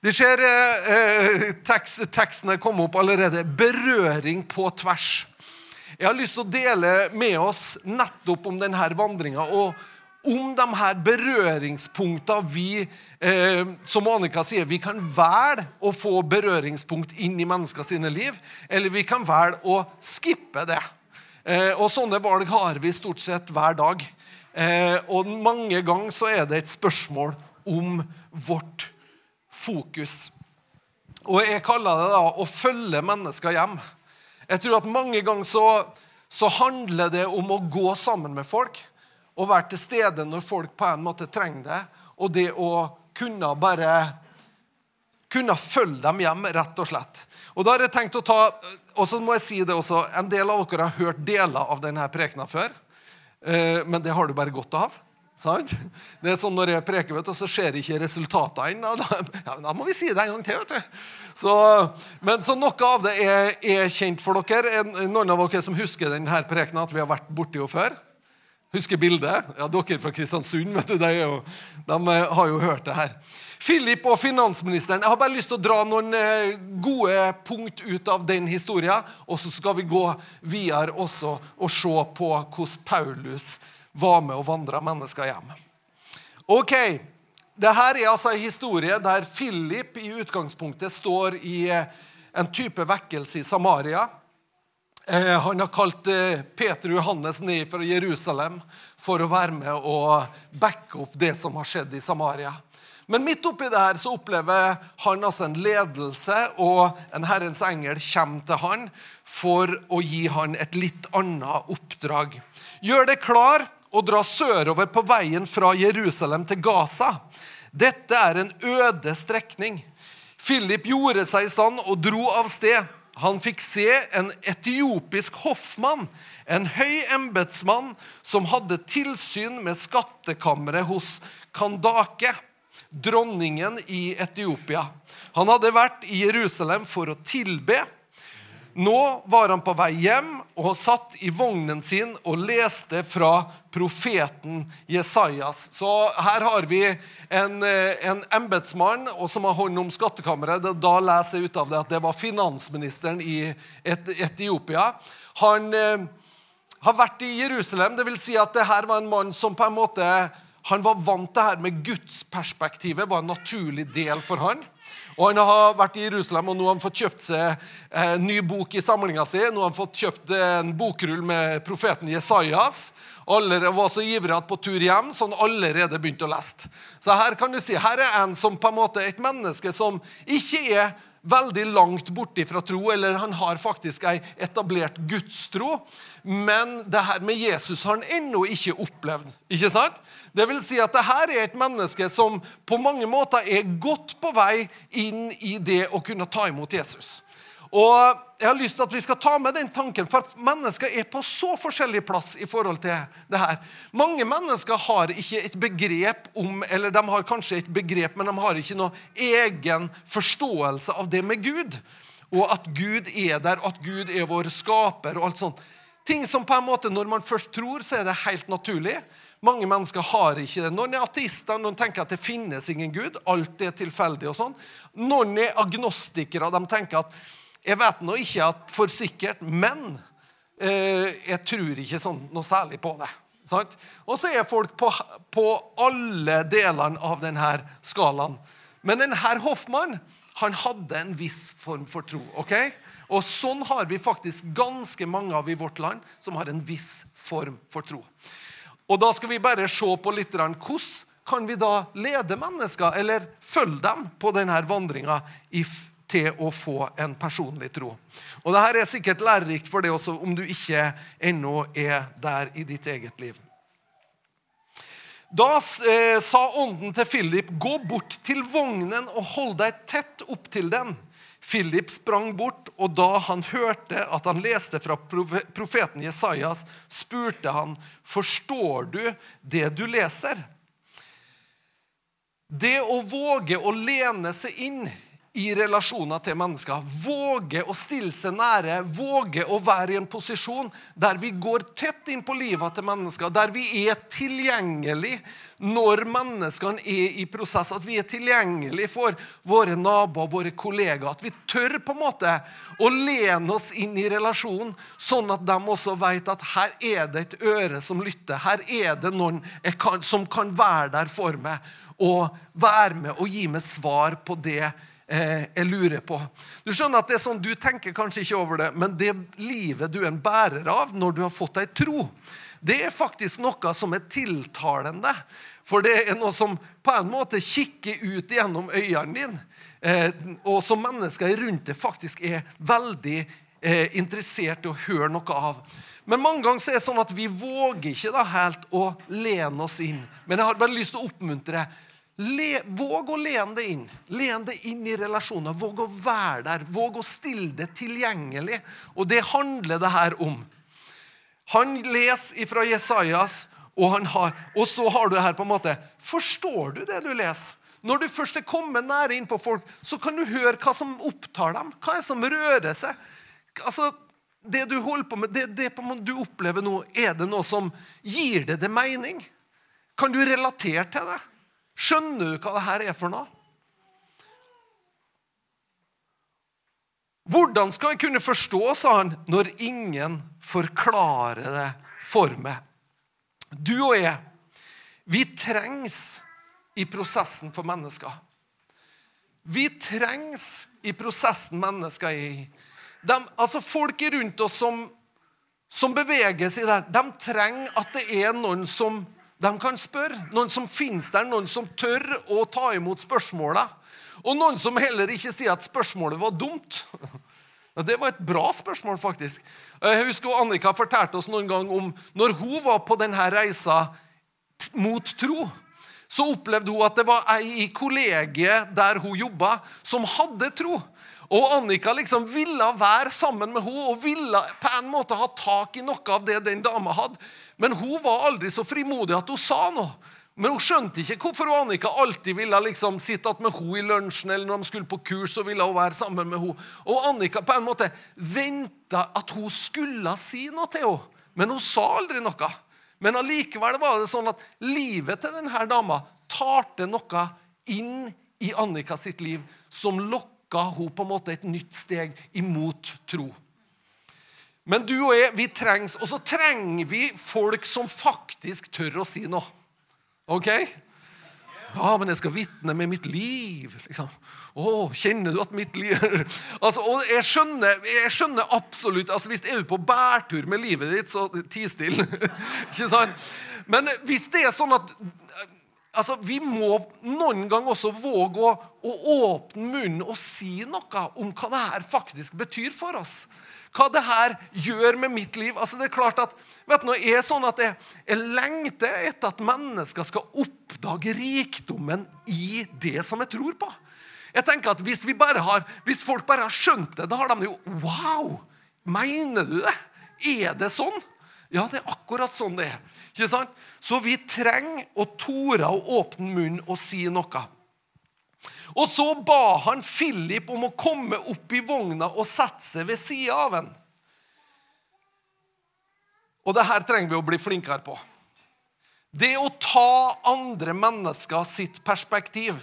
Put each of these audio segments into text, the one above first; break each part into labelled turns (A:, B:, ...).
A: De ser eh, eh, tekst, tekstene komme opp allerede. Berøring på tvers. Jeg har lyst til å dele med oss nettopp om denne vandringa og om de her berøringspunktene vi eh, Som Annika sier, vi kan velge å få berøringspunkt inn i mennesker sine liv, eller vi kan velge å skippe det. Eh, og sånne valg har vi stort sett hver dag. Eh, og mange ganger så er det et spørsmål om vårt fokus. Og jeg kaller det da å følge mennesker hjem. Jeg tror at mange ganger så, så handler det om å gå sammen med folk og være til stede når folk på en måte trenger det, og det å kunne bare kunne følge dem hjem, rett og slett. Og da har jeg tenkt å ta, og så må jeg si det også, En del av dere har hørt deler av denne prekena før, eh, men det har du bare godt av. Sant? Det er sånn Når jeg preker, vet du, så ser ikke resultatene ennå. Da, ja, da må vi si det en gang til. vet du. Så, men så Noe av det er, er, kjent for dere. Noen av dere som husker denne prekenen, at vi har vært borti henne før? Husker bildet? Ja, Dere fra Kristiansund vet du, de, jo, de har jo hørt det her. Philip og finansministeren. Jeg har bare lyst til å dra noen eh, gode punkt ut av den historien. Og så skal vi gå videre også og se på hvordan Paulus var med og vandra mennesker hjem. Ok, Dette er altså en historie der Philip i utgangspunktet står i eh, en type vekkelse i Samaria. Eh, han har kalt eh, Peter Johannes ned fra Jerusalem for å være med og backe opp det som har skjedd i Samaria. Men midt oppi det her så opplever han altså en ledelse, og en Herrens engel kommer til han for å gi han et litt annet oppdrag. Gjør det klar og dra sørover på veien fra Jerusalem til Gaza. Dette er en øde strekning. Philip gjorde seg i stand og dro av sted. Han fikk se en etiopisk hoffmann, en høy embetsmann som hadde tilsyn med skattkammeret hos Kandake, dronningen i Etiopia. Han hadde vært i Jerusalem for å tilbe. Nå var han på vei hjem og satt i vognen sin og leste fra profeten Jesajas. Så her har vi en, eh, en embetsmann som har hånd om skattkammeret. Da leser jeg ut av det at det var finansministeren i Etiopia. Han eh, har vært i Jerusalem. Det vil si at det her var en mann som på en måte han var vant til det her med gudsperspektivet var en naturlig del for han. Og Han har vært i Jerusalem, og nå har han fått kjøpt seg en ny bok i samlinga si. Nå har han fått kjøpt en bokrull med profeten Jesajas. Alle var så ivrige at på tur hjem så han allerede begynte å lese. Så her kan du si, her er en som på en måte et menneske som ikke er veldig langt borte fra tro, eller han har faktisk ei etablert gudstro. Men det her med Jesus har han ennå ikke opplevd. ikke sant? Det vil si at dette er et menneske som på mange måter er godt på vei inn i det å kunne ta imot Jesus. Og jeg har lyst til at vi skal ta med den tanken, for at mennesker er på så forskjellig plass i forhold til det her. Mange mennesker har ikke et begrep om Eller de har kanskje et begrep, men de har ikke noe egen forståelse av det med Gud. Og at Gud er der, at Gud er vår skaper og alt sånt. Ting som på en måte, Når man først tror, så er det helt naturlig. Mange mennesker har ikke det. Noen er ateister, noen tenker at det finnes ingen Gud. Alt er tilfeldig og sånn. Noen er agnostikere. De tenker at jeg vet nå ikke at for sikkert, men eh, jeg tror ikke sånn noe særlig på det. Sant? Og så er folk på, på alle delene av denne skalaen. Men denne Hoffmann han hadde en viss form for tro. ok? Og sånn har vi faktisk ganske mange av i vårt land som har en viss form for tro. Og da skal vi bare se på litt hvordan kan vi da lede mennesker, eller følge dem på denne vandringa til å få en personlig tro. Og Dette er sikkert lærerikt for deg også, om du ikke ennå er der i ditt eget liv. Da eh, sa ånden til Philip, 'Gå bort til vognen og hold deg tett opp til den.' Philip sprang bort, og da han hørte at han leste fra profeten Jesajas, spurte han, 'Forstår du det du leser?' Det å våge å lene seg inn i relasjoner til mennesker, våge å stille seg nære, våge å være i en posisjon der vi går tett inn på livet til mennesker, der vi er tilgjengelig når menneskene er i prosess, at vi er tilgjengelige for våre naboer, våre kollegaer. At vi tør på en måte å lene oss inn i relasjonen, sånn at de også vet at her er det et øre som lytter. Her er det noen kan, som kan være der for meg og være med og gi meg svar på det eh, jeg lurer på. Du skjønner at det er sånn, du tenker kanskje ikke over det, men det livet du er en bærer av når du har fått ei tro, det er faktisk noe som er tiltalende. For det er noe som på en måte kikker ut gjennom øynene dine. Eh, og som mennesker rundt deg faktisk er veldig eh, interessert i å høre noe av. Men mange ganger er det sånn at vi våger ikke da helt å lene oss inn. Men jeg har bare lyst til å oppmuntre. Le, våg å lene deg inn. Len deg inn i relasjoner. Våg å være der. Våg å stille det tilgjengelig. Og det handler det her om. Han leser fra Jesajas, og, har, og så har du det her på en måte Forstår du det du leser? Når du først er kommet nære innpå folk, så kan du høre hva som opptar dem. Hva er det som rører seg? Altså, Det du holder på med, det, det du opplever nå, er det noe som gir deg det mening? Kan du relatere til det? Skjønner du hva det her er for noe? Hvordan skal jeg kunne forstå, sa han, når ingen forklarer det for meg? Du og jeg, vi trengs i prosessen for mennesker. Vi trengs i prosessen mennesker er i. De, altså Folk rundt oss som, som beveger seg der, de trenger at det er noen som de kan spørre. Noen som finnes der, noen som tør å ta imot spørsmåla. Og noen som heller ikke sier at spørsmålet var dumt. Det var et bra spørsmål, faktisk. Jeg husker Annika fortalte oss noen gang om når hun var på denne reisa mot tro så opplevde hun at det var ei i kollegiet der hun jobba, som hadde tro. Og Annika liksom ville være sammen med henne og ville på en måte ha tak i noe av det den dama hadde. Men hun var aldri så frimodig at hun sa noe. Men hun skjønte ikke hvorfor Annika alltid ville liksom sitte med henne i lunsjen, eller når de skulle på kurs, så ville hun være sammen med henne. Og Annika på en måte venta at hun skulle si noe til henne, men hun sa aldri noe. Men allikevel var det sånn at livet til denne dama tarte noe inn i Annika sitt liv som lokka hun på en måte et nytt steg imot tro. Men du og jeg, vi trengs, og så trenger vi folk som faktisk tør å si noe. Ok? Ja, men jeg skal vitne med mitt liv. liksom. Å, kjenner du at mitt liv altså, og jeg skjønner, jeg skjønner absolutt altså, Hvis jeg er på bærtur med livet ditt, så ti stille. Ikke sant? Men hvis det er sånn at altså, Vi må noen gang også våge å, å åpne munnen og si noe om hva det her faktisk betyr for oss hva det her gjør med mitt liv. Altså det er klart at, vet du, jeg er sånn at jeg, jeg lengter etter at mennesker skal oppdage rikdommen i det som jeg tror på. Jeg tenker at Hvis, har, hvis folk bare har skjønt det, da har de jo Wow! Mener du det? Er det sånn? Ja, det er akkurat sånn det er. Ikke sant? Så vi trenger å tore å åpne munnen og si noe. Og så ba han Philip om å komme opp i vogna og sette seg ved sida av ham. Og det her trenger vi å bli flinkere på. Det å ta andre mennesker sitt perspektiv.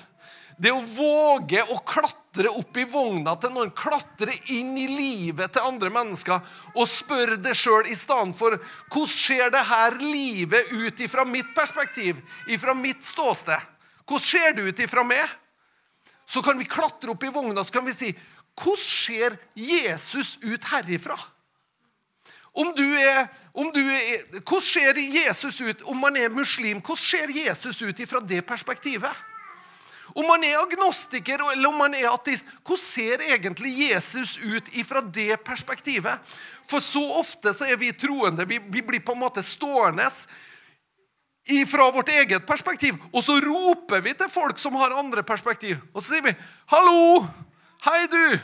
A: Det å våge å klatre opp i vogna til noen, klatre inn i livet til andre mennesker og spørre deg sjøl for hvordan ser det her livet ut ifra mitt perspektiv, ifra mitt ståsted? Hvordan ser det ut ifra meg? Så kan vi klatre opp i vogna så kan vi si hvordan ser Jesus ut herifra? Om du er, om du er, hvordan ser Jesus ut om man er muslim? Hvordan ser Jesus ut fra det perspektivet? Om man er agnostiker eller om man er ateist, hvordan ser egentlig Jesus ut fra det perspektivet? For så ofte så er vi troende. Vi, vi blir på en måte stående fra vårt eget perspektiv. Og så roper vi til folk som har andre perspektiv. Og så sier vi 'Hallo! Hei, du!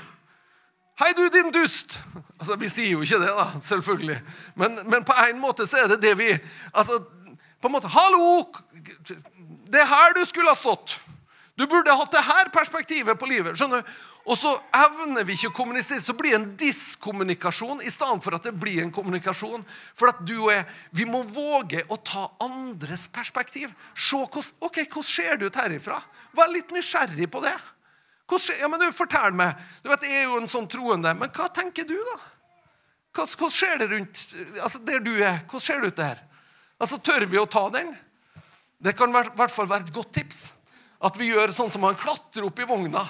A: Hei, du, din dust!' Altså, Vi sier jo ikke det, da, selvfølgelig. Men, men på en måte så er det det vi altså, på en måte, 'Hallo! Det er her du skulle ha stått.' Du burde hatt det her perspektivet på livet. skjønner du? Og så evner vi ikke å kommunisere, så blir det en diskommunikasjon i stedet for at det blir en kommunikasjon. For at du og jeg, vi må våge å ta andres perspektiv. Se hvordan, ok, hvordan ser det ut herifra. Vær litt nysgjerrig på det. Hvordan, ja, men du, Fortell meg. Du vet, Jeg er jo en sånn troende. Men hva tenker du, da? Hvordan, hvordan skjer det rundt altså der du er? Hvordan ser det ut der? Altså, Tør vi å ta den? Det kan i hvert fall være et godt tips. At vi gjør sånn som han klatrer opp i vogna.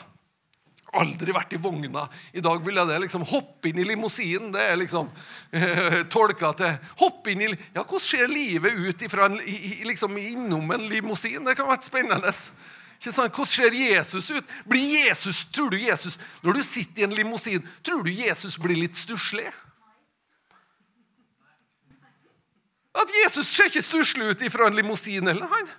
A: Aldri vært i vogna. I dag vil jeg det liksom hoppe inn i limousinen. Det er liksom eh, tolka til hoppe inn i, Ja, Hvordan ser livet ut ifra en, liksom innom en limousin? Det kan vært spennende. Ikke sant? Hvordan ser Jesus ut? Blir Jesus, tror du Jesus, Når du sitter i en limousin, tror du Jesus blir litt stusslig? At Jesus ser ikke stusslig ut ifra en limousin. eller han?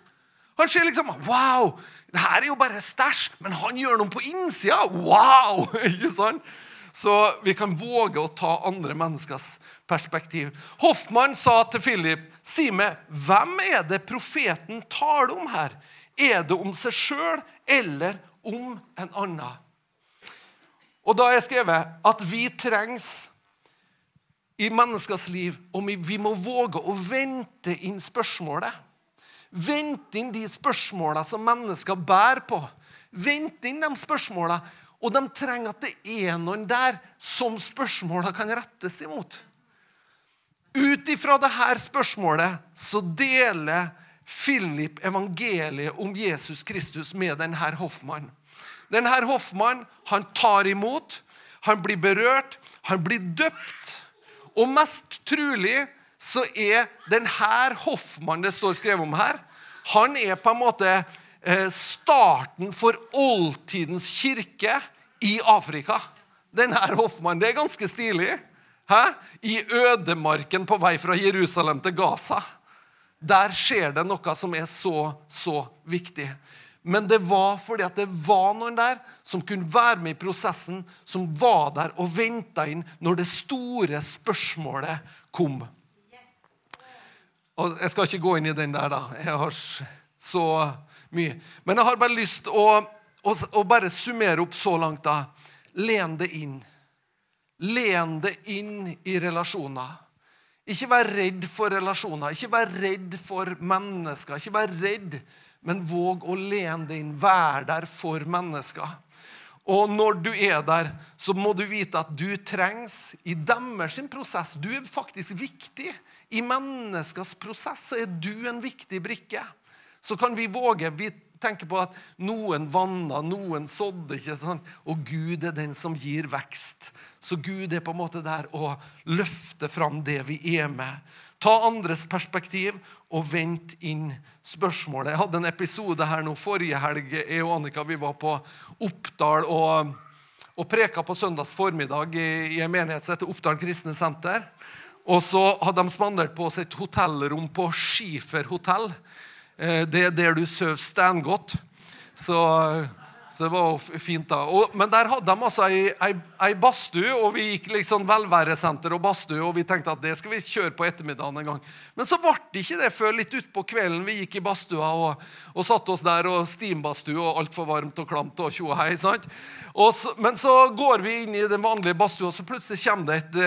A: Han ser liksom Wow! Det her er jo bare stæsj, men han gjør noe på innsida. Wow! Ikke sant? Så vi kan våge å ta andre menneskers perspektiv. Hoffmann sa til Philip, si meg, hvem er det profeten taler om her? Er det om seg sjøl eller om en annen? Og da har jeg skrevet at vi trengs i menneskers liv, og vi må våge å vente inn spørsmålet. Vent inn de spørsmåla som mennesker bærer på. Vent inn de spørsmåla. Og de trenger at det er noen der som spørsmåla kan rettes imot. Ut ifra dette spørsmålet så deler Philip evangeliet om Jesus Kristus med denne hoffmannen. Denne hoffmannen han tar imot, han blir berørt, han blir døpt. Og mest trolig så er denne hoffmannen det står skrevet om her, han er på en måte eh, starten for oldtidens kirke i Afrika. Denne hoffmannen. Det er ganske stilig. Hæ? I ødemarken på vei fra Jerusalem til Gaza. Der skjer det noe som er så, så viktig. Men det var fordi at det var noen der som kunne være med i prosessen, som var der og venta inn når det store spørsmålet kom. Og Jeg skal ikke gå inn i den der, da. Jeg har så mye. Men jeg har bare lyst å, å, å, bare summere opp så langt. da. Len det inn. Len det inn i relasjoner. Ikke vær redd for relasjoner, ikke vær redd for mennesker. Ikke vær redd, men våg å lene det inn. Vær der for mennesker. Og når du er der, så må du vite at du trengs i deres prosess. Du er faktisk viktig. I menneskers prosess så er du en viktig brikke. Så kan vi våge Vi tenker på at noen vanna, noen sådde. ikke sant? Og Gud er den som gir vekst. Så Gud er på en måte der å løfte fram det vi er med. Ta andres perspektiv og vent inn spørsmålet. Jeg hadde en episode her nå forrige helg. Jeg og Annika vi var på Oppdal og, og preka på søndags formiddag i, i en menighet som heter Oppdal kristne senter. Og så hadde de spandert på oss et hotellrom på Skifer hotell. Eh, det er der du sover steingodt. Så så det var jo fint da. Og, men der hadde de altså ei, ei, ei badstue, og vi gikk liksom velværesenter og badstue, og vi tenkte at det skal vi kjøre på ettermiddagen en gang. Men så ble det ikke det før litt utpå kvelden vi gikk i badstua og, og satte oss der, og steambadstue og altfor varmt og klamt og tjo og hei. sant? Og så, men så går vi inn i den vanlige badstua, og så plutselig kommer det et,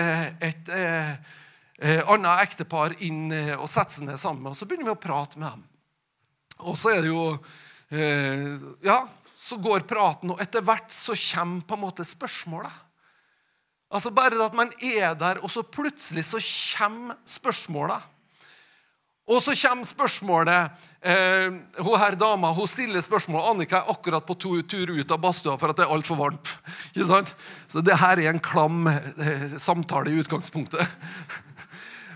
A: et, et, et eh, annet ektepar inn eh, og setter seg ned sammen oss. Så begynner vi å prate med dem. Og så er det jo eh, Ja, så går praten, og etter hvert så kommer på en måte spørsmålet. Altså Bare at man er der, og så plutselig så kommer spørsmålet. Og så kommer spørsmålet eh, Hun her dama hun stiller spørsmål. Annika er akkurat på to, tur ut av badstua for at det er altfor varmt. Ikke sant? Så det her er en klam eh, samtale i utgangspunktet.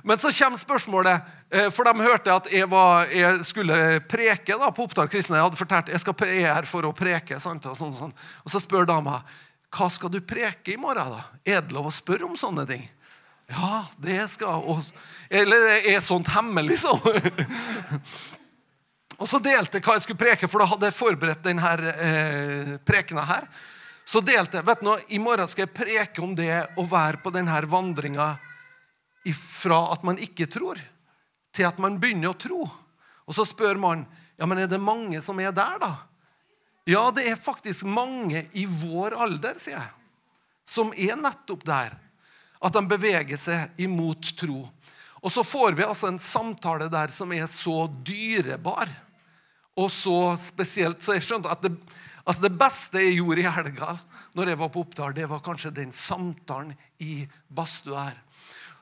A: Men så kommer spørsmålet, eh, for de hørte at jeg, var, jeg skulle preke da, på Oppdal kristne. Jeg hadde fortalt jeg skal jeg er her for å preke. Sant? Og, sånn, sånn. og så spør dama hva skal du preke i morgen. da? Er det lov å spørre om sånne ting? Ja, det skal og, Eller er sånt hemmelig, liksom? og så delte jeg hva jeg skulle preke, for da hadde jeg forberedt denne eh, prekena her. Så delte jeg vet du, I morgen skal jeg preke om det å være på denne vandringa fra at man ikke tror, til at man begynner å tro. Og så spør man ja, men er det mange som er der, da. Ja, det er faktisk mange i vår alder, sier jeg, som er nettopp der. At de beveger seg imot tro. Og så får vi altså en samtale der som er så dyrebar og så spesielt. Så jeg skjønte at det, altså det beste jeg gjorde i helga, når jeg var på Oppdal, det var kanskje den samtalen i badstua her.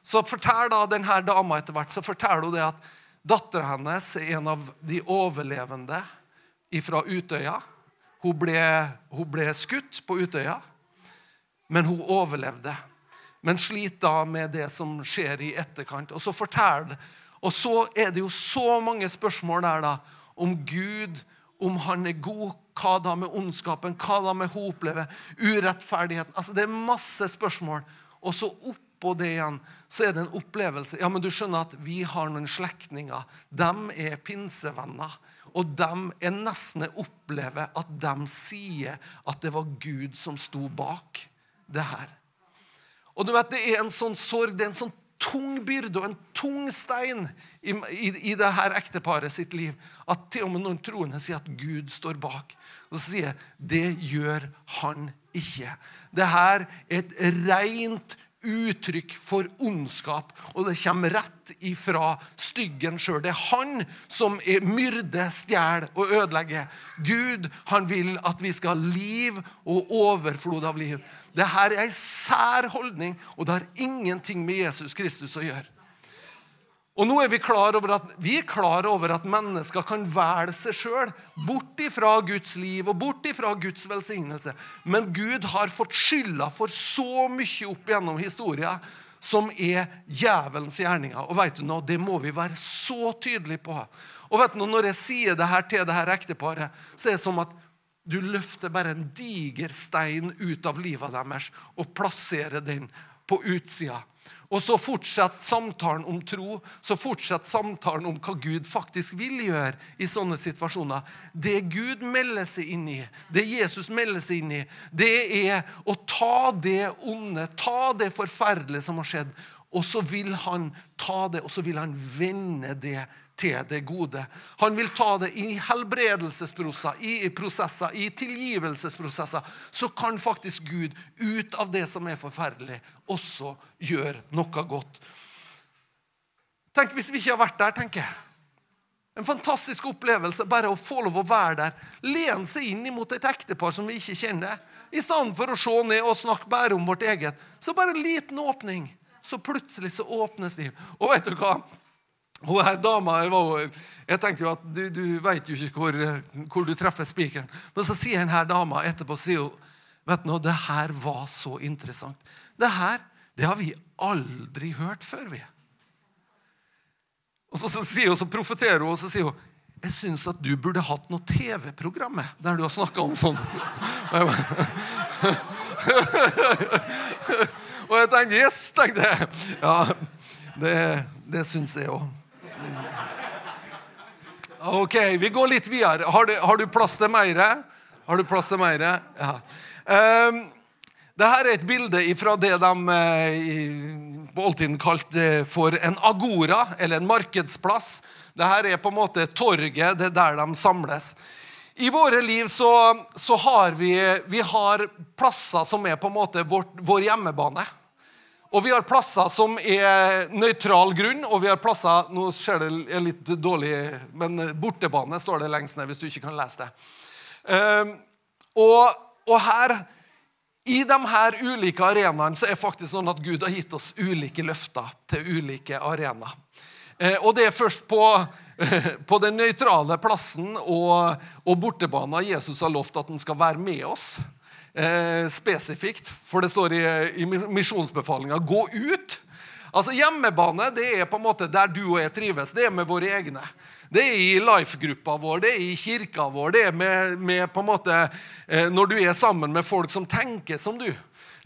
A: Så forteller da denne dama etter hvert så forteller hun det at dattera hennes er en av de overlevende fra Utøya. Hun ble, hun ble skutt på Utøya, men hun overlevde men sliter da med det som skjer i etterkant. Og så forteller Og så er det jo så mange spørsmål der da, om Gud, om han er god, hva da med ondskapen, hva da med hun opplever, urettferdigheten altså Det er masse spørsmål. Og så oppå det igjen så er det en opplevelse. Ja, men du skjønner at vi har noen slektninger. De er pinsevenner. Og de er nesten opplever at de sier at det var Gud som sto bak det her. Og du vet, Det er en sånn sorg, det er en sånn tung byrde og en tung stein i, i, i det her ekteparet sitt liv at til og med noen troende sier at Gud står bak. Og så sier jeg det gjør han ikke. Det her er et rent uttrykk for ondskap, og det kommer rett ifra styggen sjøl. Det er han som er myrde, stjeler og ødelegger. Gud han vil at vi skal ha liv og overflod av liv. Dette er en sær holdning, og det har ingenting med Jesus Kristus å gjøre. Og nå er Vi klar over at, vi klar over at mennesker kan velge seg sjøl bort ifra Guds liv og bort ifra Guds velsignelse. Men Gud har fått skylda for så mye opp gjennom historien som er djevelens gjerninger. Og vet du noe, Det må vi være så tydelige på. Og vet du noe, Når jeg sier det her til det her ekteparet, så er det som at du løfter bare en diger stein ut av livet deres og plasserer den på utsida. Og så fortsetter samtalen om tro, så fortsetter samtalen om hva Gud faktisk vil gjøre i sånne situasjoner. Det Gud melder seg inn i, det Jesus melder seg inn i, det er å ta det onde, ta det forferdelige som har skjedd, og så vil han ta det, og så vil han vende det til det gode. Han vil ta det i helbredelsesprosesser, i prosesser, i tilgivelsesprosesser. Så kan faktisk Gud ut av det som er forferdelig, også gjøre noe godt. Tenk hvis vi ikke har vært der, tenker jeg. En fantastisk opplevelse bare å få lov å være der. Lene seg inn mot et ektepar som vi ikke kjenner. I stedet for å se ned og snakke bare om vårt eget. Så bare en liten åpning. Så plutselig så åpnes liv. Og vet du hva? Hun her dama Jeg tenkte jo at du, du vet jo ikke hvor, hvor du treffer spikeren. Men så sier denne dama etterpå sier hun, vet noe, det her var så interessant. Det her det har vi aldri hørt før. vi. Og så, så, sier hun, så profeterer hun og så sier hun, jeg syns at du burde hatt noe TV-program der du har snakka om sånn. Og jeg tenkte Yes, tenkte jeg. Ja, det, det syns jeg òg. Ok, vi går litt videre. Har du, har du plass til mer? Har du plass til mer? Ja. Um, dette er et bilde fra det de uh, på oldtiden kalte for en agora, eller en markedsplass. Dette er på en måte torget, det er der de samles. I våre liv så, så har vi, vi har plasser som er på en måte vår, vår hjemmebane. Og vi har plasser som er nøytral grunn, og vi har plasser Nå ser det litt dårlig, men bortebane står det lengst ned hvis du ikke kan lese det. Uh, og, og, her, i de her ulike arenaene så er det faktisk sånn at Gud har gitt oss ulike løfter til ulike arenaer. Uh, og det er først på, på den nøytrale plassen og, og bortebanen Jesus har lovt at han skal være med oss eh, spesifikt, for det står i, i misjonsbefalinga 'gå ut'. Altså Hjemmebane det er på en måte der du og jeg trives. Det er med våre egne. Det er i life-gruppa vår, det er i kirka vår. Det er med, med på en måte eh, når du er sammen med folk som tenker som du.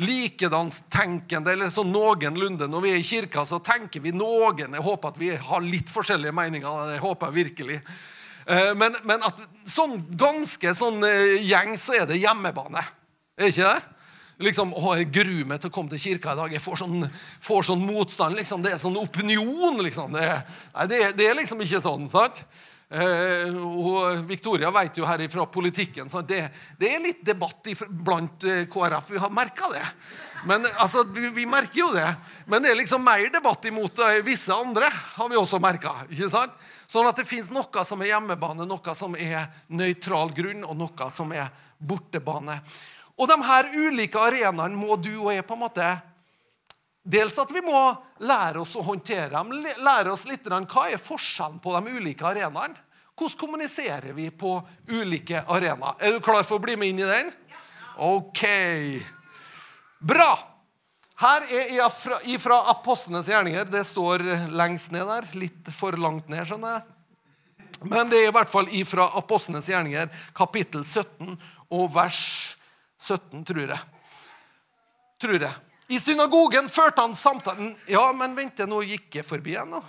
A: Likedanstenkende, eller sånn noenlunde. Når vi er i kirka, så tenker vi noen. Jeg håper at vi har litt forskjellige meninger. det håper jeg virkelig. Eh, men, men at sånn ganske sånn gjeng så er det hjemmebane. Er ikke det? Liksom, å, Jeg gruer meg til å komme til kirka i dag. Jeg får sånn, får sånn motstand. liksom, Det er sånn opinion. liksom. Det, nei, det, det, er liksom ikke sånn. sant? Eh, og Victoria vet jo her fra politikken så det, det er litt debatt blant eh, KrF. Vi har merka det. Men altså, vi, vi, merker jo det. Men det er liksom mer debatt imot eh, visse andre, har vi også merka. Sånn at det fins noe som er hjemmebane, noe som er nøytral grunn, og noe som er bortebane. Og de her ulike arenaene må du og jeg på en måte Dels at vi må lære oss å håndtere dem. Lære oss litt hva er forskjellen på de ulike arenaene. Hvordan kommuniserer vi på ulike arenaer? Er du klar for å bli med inn i den? OK. Bra. Her er ifra, ifra Apostlenes gjerninger. Det står lengst ned der. Litt for langt ned, skjønner jeg. Men det er i hvert fall ifra Apostlenes gjerninger, kapittel 17 og vers 17, tror jeg. Tror jeg. I synagogen førte han samtalen Ja, men vent, nå gikk jeg forbi en, da.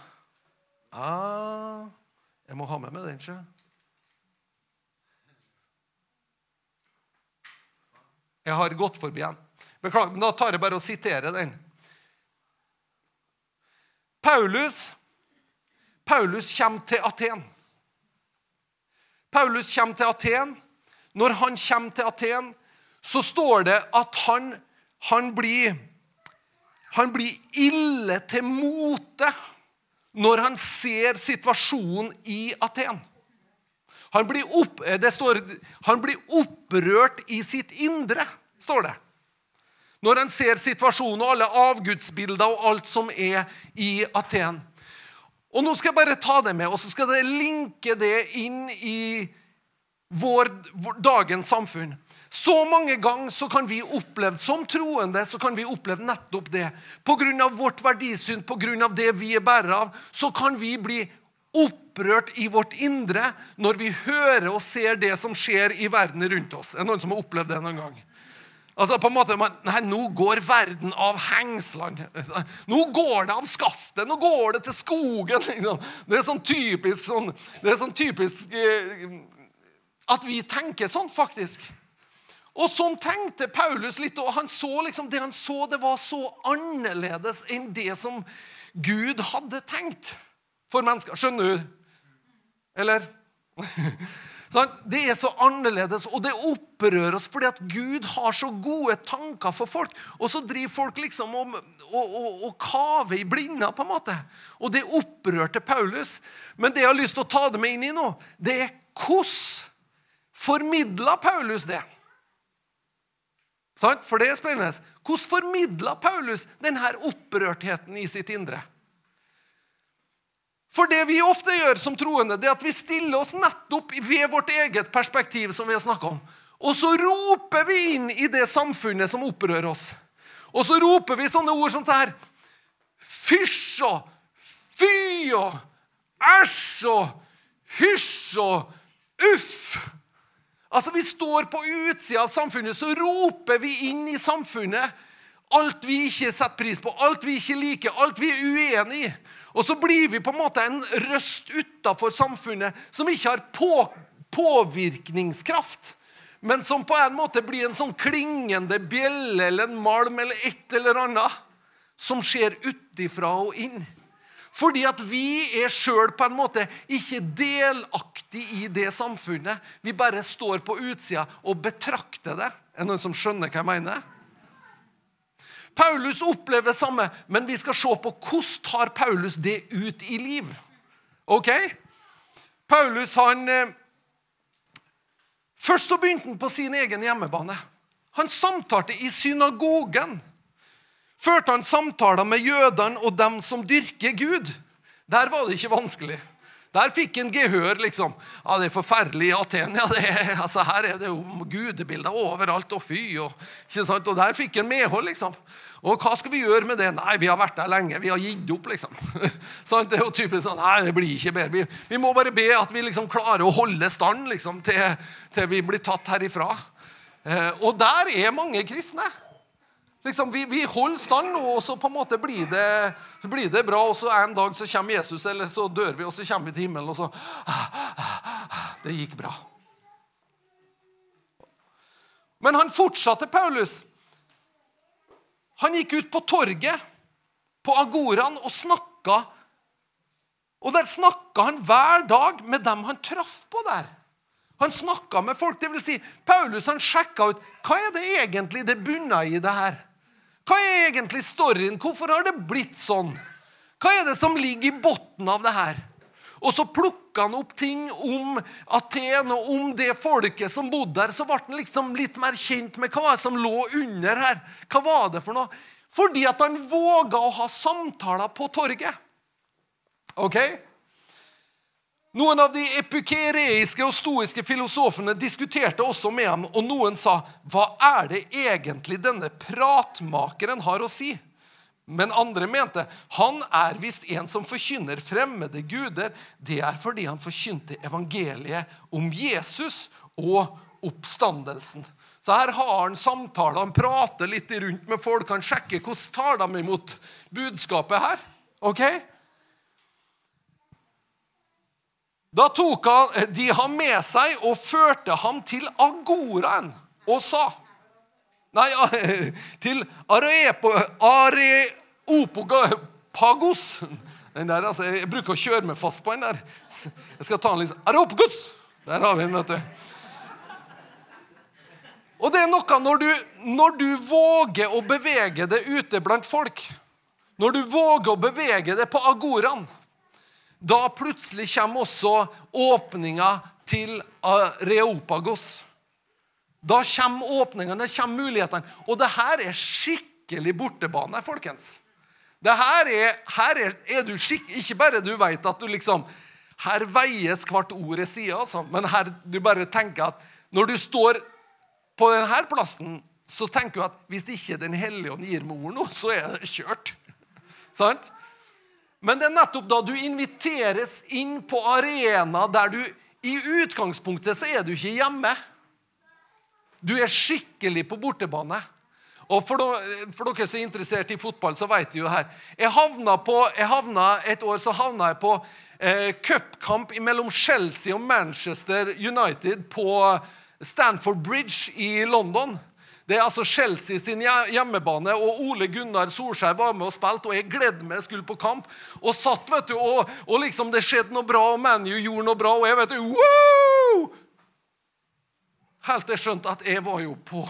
A: Ah, jeg må ha med meg den, sjø. Jeg har gått forbi en. Beklager, men da tar jeg bare og siterer den. Paulus Paulus kommer til Aten. Paulus kommer til Aten. Når han kommer til Aten, så står det at han han blir, han blir ille til mote når han ser situasjonen i Aten. Han blir, opp, det står, han blir opprørt i sitt indre, står det. Når han ser situasjonen og alle avgudsbilder og alt som er i Aten. Og Nå skal jeg bare ta det med, og så skal jeg linke det inn i vår, vår, dagens samfunn. Så mange ganger så kan vi oppleve, som troende så kan vi oppleve nettopp det. Pga. vårt verdisyn, pga. det vi er bærere av, så kan vi bli opprørt i vårt indre når vi hører og ser det som skjer i verden rundt oss. Er det noen som har opplevd det noen gang? Altså på en måte, nei, Nå går verden av hengslene. Nå går det av skaftet. Nå går det til skogen. Liksom. Det er sånn typisk, sånn, det er sånn typisk eh, at vi tenker sånn, faktisk. Og sånn tenkte Paulus litt, og han så liksom, det han så, det var så annerledes enn det som Gud hadde tenkt for mennesker. Skjønner du? Eller? Det er så annerledes, og det opprører oss fordi at Gud har så gode tanker for folk. Og så driver folk liksom og, og, og, og kaver i blinda, på en måte. Og det opprørte Paulus. Men det jeg har lyst til å ta det med inn i nå, det er hvordan formidla Paulus det? For det er spennende. Hvordan formidla Paulus denne opprørtheten i sitt indre? For det vi ofte gjør som troende, det er at vi stiller oss nettopp ved vårt eget perspektiv. som vi har om. Og så roper vi inn i det samfunnet som opprører oss. Og så roper vi sånne ord som her Fysj og fy og æsj og hysj og uff. Altså, Vi står på utsida av samfunnet, så roper vi inn i samfunnet alt vi ikke setter pris på, alt vi ikke liker, alt vi er uenig i. Og så blir vi på en måte en røst utafor samfunnet som ikke har på, påvirkningskraft, men som på en måte blir en sånn klingende bjelle eller en malm eller et eller annet som skjer utifra og inn. Fordi at vi er sjøl på en måte ikke delaktig i det samfunnet. Vi bare står på utsida og betrakter det. Er det noen som skjønner hva jeg mener? Paulus opplever det samme, men vi skal se på hvordan tar Paulus det ut i liv. Ok? Paulus han eh, Først så begynte han på sin egen hjemmebane. Han samtalte i synagogen førte han samtaler med jødene og dem som dyrker Gud. Der var det ikke vanskelig. Der fikk han gehør, liksom. Ja, det er forferdelig i Aten. Ja, er, altså, her er det jo gudebilder overalt, og fy. Og, ikke sant? og der fikk han medhold, liksom. Og hva skal vi gjøre med det? Nei, vi har vært der lenge. Vi har gitt opp, liksom. sånn, det er jo typisk sånn Nei, det blir ikke bedre. Vi, vi, må bare be at vi liksom klarer å holde stand liksom, til, til vi blir tatt herifra. Eh, og der er mange kristne. Liksom, vi, vi, holder stand nå, og så på en måte blir det, blir det, bra. Og så en dag så kommer Jesus, eller så dør vi, og så kommer vi til himmelen, og så Det gikk bra. Men han fortsatte, Paulus. Han gikk ut på torget på Agoraen og snakka Og der snakka han hver dag med dem han traff på der. Han snakka med folk. Det vil si, Paulus han sjekka ut hva er det egentlig det bunna i det her. Hva er egentlig storyen? Hvorfor har det blitt sånn? Hva er det som ligger i bunnen av det her? Og så plukka han opp ting om Aten og om det folket som bodde der. Så ble han liksom litt mer kjent med hva som lå under her. Hva var det for noe? Fordi at han våga å ha samtaler på torget. Ok? Noen av de epikereiske og stoiske filosofene diskuterte også med ham, og noen sa, 'Hva er det egentlig denne pratmakeren har å si?' Men andre mente han er visst en som forkynner fremmede guder. Det er fordi han forkynte evangeliet om Jesus og oppstandelsen. Så her har han samtaler, han prater litt rundt med folk, han sjekker hvordan tar de imot budskapet her. ok? Da tok han, de ham med seg og førte ham til agoraen og sa Nei, til Areopagos. Den der, altså, jeg bruker å kjøre meg fast på den der. Jeg skal ta den liksom Areopagos! Der har vi den, vet du. Og det er noe når du, når du våger å bevege det ute blant folk, når du våger å bevege det på agoraen, da plutselig kommer også åpninga til Reopagos. Da kommer åpningene, kommer mulighetene. Og det her er skikkelig bortebane, folkens. Det her er, her er, er du skikk, Ikke bare du vet at du liksom Her veies hvert ord jeg sier, altså, men her du bare tenker at når du står på denne plassen, så tenker du at hvis ikke Den hellige ånd gir meg ord nå, så er det kjørt. Sant? Men det er nettopp da du inviteres inn på arena der du i utgangspunktet så er du ikke hjemme. Du er skikkelig på bortebane. Og for, for dere som er interessert i fotball, så vet du jo her. Jeg havna på, jeg havna Et år så havna jeg på eh, cupkamp mellom Chelsea og Manchester United på Stanford Bridge i London. Det er altså Chelsea sin hjemmebane, og Ole Gunnar Solskjær var med og spilte. Og jeg gledde meg, skulle på kamp, og satt, vet du, og, og liksom det skjedde noe bra, og ManU gjorde noe bra, og jeg vet du, wow! Helt til jeg skjønte at jeg var jo på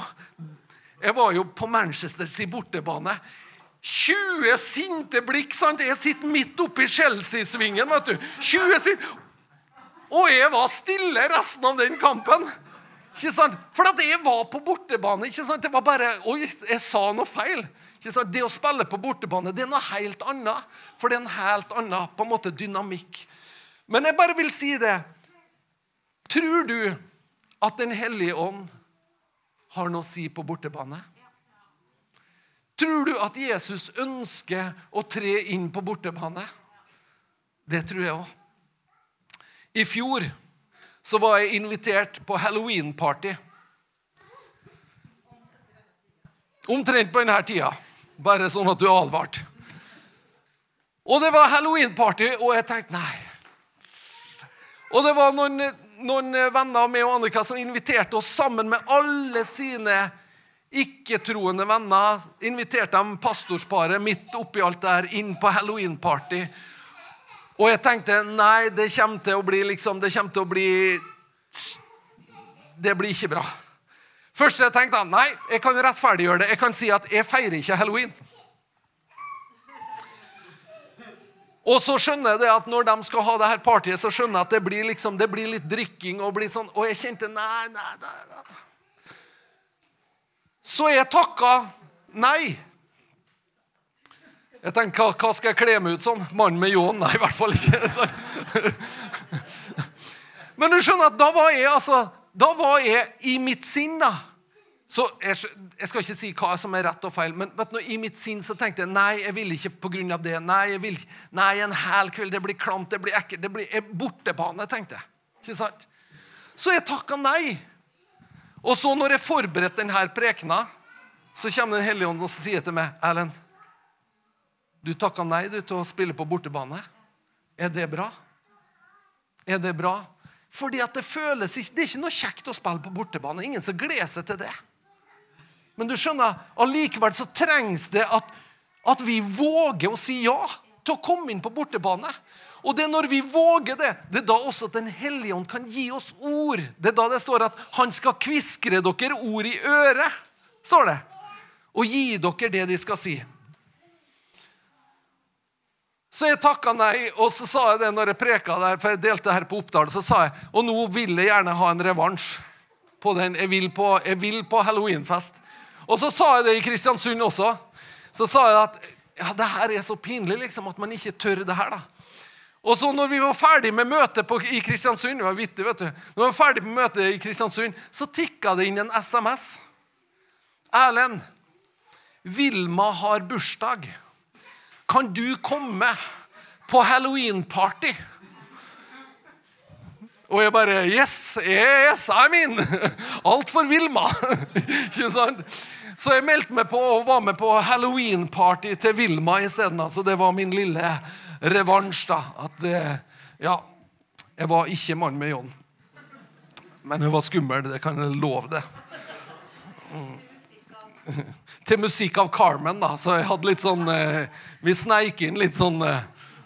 A: jeg var jo på Manchesters bortebane. 20 sinte blikk. sant? Jeg sitter midt oppi Chelsea-svingen. vet du. 20 sinte. Og jeg var stille resten av den kampen. Ikke sant? For at jeg var på bortebane. ikke sant? Det var bare, Oi, jeg sa noe feil. Ikke sant? Det å spille på bortebane det er noe helt annet. For det er en helt annen på en måte dynamikk. Men jeg bare vil si det. Tror du at Den hellige ånd har noe å si på bortebane? Tror du at Jesus ønsker å tre inn på bortebane? Det tror jeg òg. I fjor så var jeg invitert på halloween-party. Omtrent på denne tida. Bare sånn at du er advart. Og det var halloween-party, og jeg tenkte nei. Og det var noen noen venner av meg og Annika som inviterte oss sammen med alle sine ikke-troende venner. Inviterte dem pastorsparet midt oppi alt der inn på halloween-party. Og jeg tenkte nei, det kommer til å bli liksom, det kommer til å bli Det blir ikke bra. Først jeg tenkte jeg nei, jeg kan rettferdiggjøre det. Jeg kan si at jeg feirer ikke halloween. Og så skjønner jeg det at når de skal ha det her partiet, så skjønner jeg at det blir, liksom, det blir litt drikking. Og blir sånn, og jeg kjente nei, nei, nei, nei. Så jeg takka nei. Jeg tenkte, hva, hva skal jeg kle meg ut som? Mannen med ljåen? Nei, i hvert fall ikke. Men du skjønner at da var jeg altså, da var jeg i mitt sinn. da. Så jeg, jeg, skal ikke si hva som er rett og feil, men vet du, i mitt sinn så tenkte jeg nei, jeg vil ikke pga. det. Nei, jeg vil, nei, en hel kveld, det blir klamt, det blir ekkelt. Det blir bortebane, tenkte jeg. Ikke sant? Så jeg takka nei. Og så når jeg forberedte denne prekena, så kommer Den hellige ånd og sier til meg Erlend, du takka nei du, til å spille på bortebane. Er det bra? Er det bra? Fordi at det føles ikke, det er ikke noe kjekt å spille på bortebane. Ingen som gleder seg til det. Men du skjønner, allikevel så trengs det at, at vi våger å si ja til å komme inn på bortebane. Og det er når vi våger det, det er da også at Den hellige ånd kan gi oss ord. Det er da det står at 'han skal kviskre dere ord i øret'. står det. Og gi dere det de skal si. Så jeg takka nei, og så sa jeg det når jeg preka der, for jeg delte her på Oppdal. Så sa jeg og nå vil jeg gjerne ha en revansj på den. Jeg vil på, jeg vil på halloweenfest. Og så sa jeg det i Kristiansund også. Så sa jeg at ja, det her er så pinlig liksom, at man ikke tør det her. da. Og så når vi var ferdig med møtet på, i Kristiansund, det var vittig, vet du. Når vi var ferdig med møtet i Kristiansund, så tikka det inn en SMS. Erlend, Vilma har bursdag. Kan du komme på halloween-party? Og jeg bare Yes, yes, I'm in! Alt for Vilma. Ikke sant? Så jeg meldte meg på og var med på halloween-party til Vilma isteden. Altså, det var min lille revansj, da. At eh, Ja. Jeg var ikke mann med John. Men hun var skummel, det kan jeg love det. Mm. Til musikk av Carmen, da. Så jeg hadde litt sånn eh, Vi sneik inn litt sånn eh,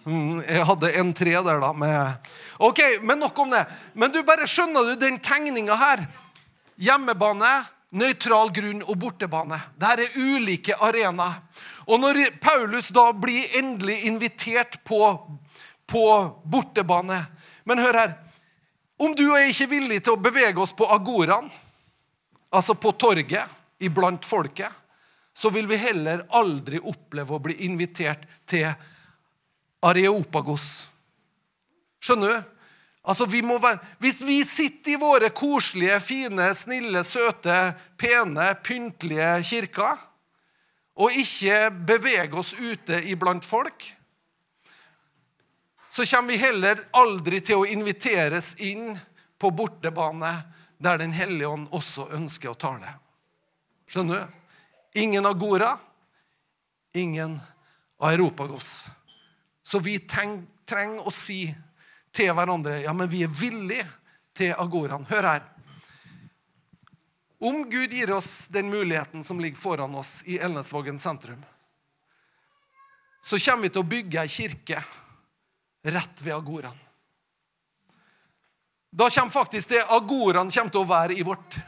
A: mm, Jeg hadde en tre der, da. med Ok, men nok om det. Men du bare skjønner du den tegninga her? Hjemmebane, nøytral grunn og bortebane. Dette er ulike arenaer. Og når Paulus da blir endelig invitert på, på bortebane Men hør her. Om du og jeg ikke er villige til å bevege oss på agoraen, altså på torget iblant folket, så vil vi heller aldri oppleve å bli invitert til Areopagos. Skjønner du? Altså, vi være, hvis vi sitter i våre koselige, fine, snille, søte, pene, pyntelige kirker og ikke beveger oss ute iblant folk, så kommer vi heller aldri til å inviteres inn på bortebane der Den hellige ånd også ønsker å tale. Skjønner du? Ingen agora, ingen aeropagos. Så vi trenger å si til hverandre ja, men vi er villige til agoraen. Hør her. Om Gud gir oss den muligheten som ligger foran oss i Elnesvågen sentrum, så kommer vi til å bygge ei kirke rett ved agoraen. Da kommer faktisk det agoraen til å være i vårt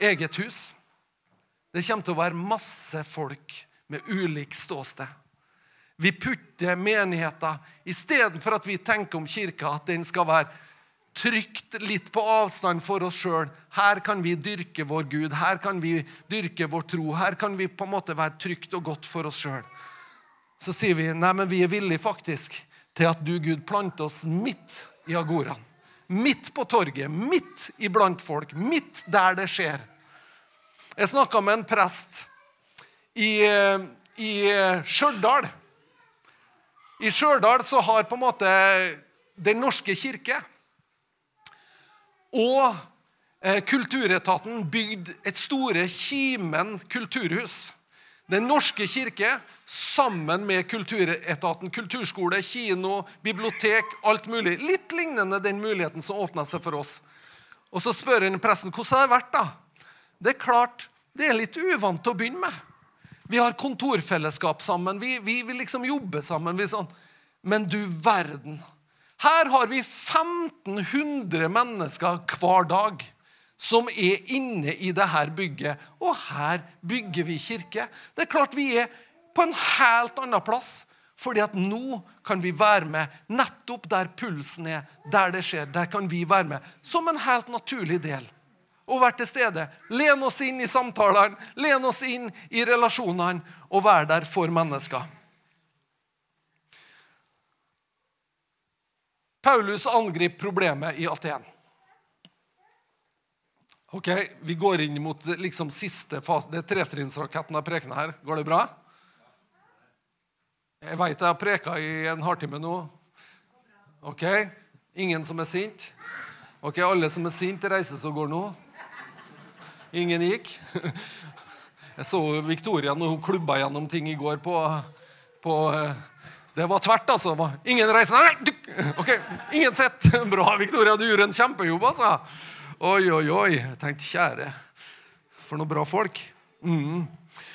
A: eget hus. Det kommer til å være masse folk med ulik ståsted. Vi putter menigheter istedenfor at vi tenker om kirka at den skal være trygt litt på avstand for oss sjøl. Her kan vi dyrke vår Gud, her kan vi dyrke vår tro. Her kan vi på en måte være trygt og godt for oss sjøl. Så sier vi nei, men vi er villige faktisk til at du, Gud, planter oss midt i agoraen. Midt på torget, midt iblant folk, midt der det skjer. Jeg snakka med en prest i, eh, i eh, Stjørdal. I Stjørdal så har på en måte Den norske kirke og eh, Kulturetaten bygd et store Kimen kulturhus. Den norske kirke sammen med Kulturetaten, kulturskole, kino, bibliotek, alt mulig. Litt lignende den muligheten som åpna seg for oss. Og Så spør han presten hvordan har det vært. da? Det er klart, det er litt uvant å begynne med. Vi har kontorfellesskap sammen. Vi, vi vil liksom jobbe sammen. Sånn. Men du verden. Her har vi 1500 mennesker hver dag som er inne i dette bygget. Og her bygger vi kirke. Det er klart vi er på en helt annen plass. Fordi at nå kan vi være med nettopp der pulsen er, der det skjer. Der kan vi være med som en helt naturlig del og være til stede. Len oss inn i samtalene, len oss inn i relasjonene og være der for mennesker. Paulus angriper problemet i Aten. Ok, Vi går inn mot liksom siste fase. Det er tretrinnsraketten jeg preker her. Går det bra? Jeg veit jeg har preka i en halvtime nå. Ok? Ingen som er sint? Ok, Alle som er sint, reiser seg og går nå. Ingen gikk. Jeg så Victoria når hun klubba gjennom ting i går på, på eh, Det var tvert, altså. Ingen reiser Nei! Ok, ingen sett. Bra, Victoria. Du gjorde en kjempejobb, altså. Oi, oi, oi. Jeg tenkte, kjære, for noen bra folk. Mm.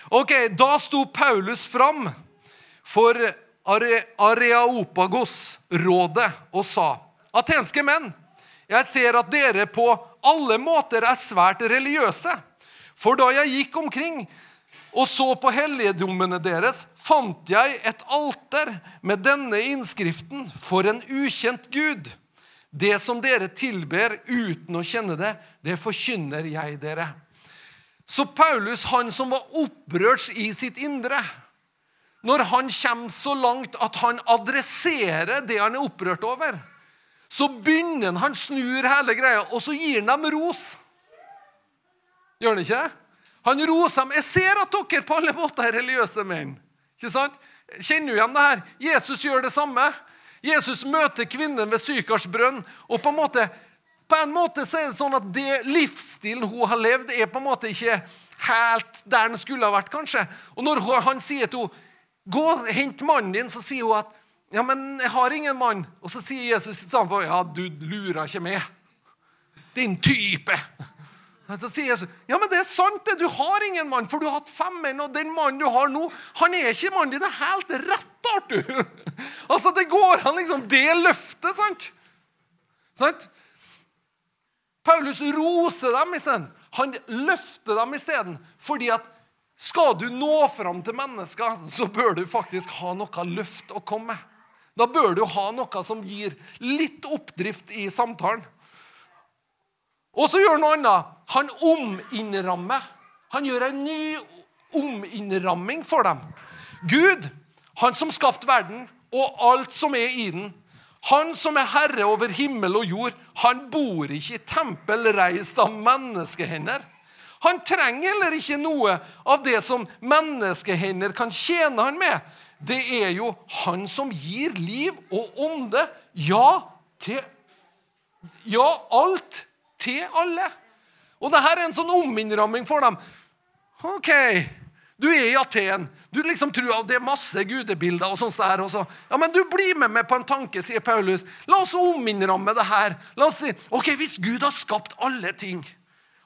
A: Ok, Da sto Paulus fram for Areaopagos-rådet og sa Atenske menn, jeg ser at dere på alle måter er svært religiøse. For da jeg gikk omkring og så på helligdommene deres, fant jeg et alter med denne innskriften for en ukjent Gud. Det som dere tilber uten å kjenne det, det forkynner jeg dere. Så Paulus, han som var opprørt i sitt indre, når han kommer så langt at han adresserer det han er opprørt over, så begynner han, han snur hele greia, og så gir han dem ros. Gjør han ikke det? Han roser dem. Jeg ser at dere på alle måter er religiøse menn. Ikke sant? Kjenner du igjen det her? Jesus gjør det samme. Jesus møter kvinnen ved Sykars brønn. og på en måte på en måte så er det sånn at det livsstilen hun har levd, er på en måte ikke helt der den skulle ha vært. kanskje. Og når han sier til henne gå hent mannen din, så sier hun at ja, men jeg har ingen mann. Og så sier Jesus i stedet for ja, du lurer ikke med. Din type. Så sier Jesus ja, men det er sant, det. Du har ingen mann, for du har hatt fem menn. Og den mannen du har nå, han er ikke mannen din. Det er helt rett, Arthur. Altså, det går an, liksom. Det løftet, sant? sant? Paulus roser dem isteden. Han løfter dem isteden. Fordi at skal du nå fram til mennesker, så bør du faktisk ha noe løft å komme med. Da bør du ha noe som gir litt oppdrift i samtalen. Og så gjør han noe annet. Han ominnrammer. Han gjør en ny ominnramming for dem. Gud, han som skapte verden og alt som er i den, han som er herre over himmel og jord, han bor ikke i tempel reist av menneskehender. Han trenger heller ikke noe av det som menneskehender kan tjene han med. Det er jo han som gir liv og ånde, ja, til Ja, alt til alle. Og dette er en sånn ominnramming for dem. OK, du er i Aten. Du liksom tror at det er masse gudebilder. og sånt der også. Ja, men du blir med meg på en tanke, sier Paulus. La oss ominnramme det her. La oss si, ok, Hvis Gud har skapt alle ting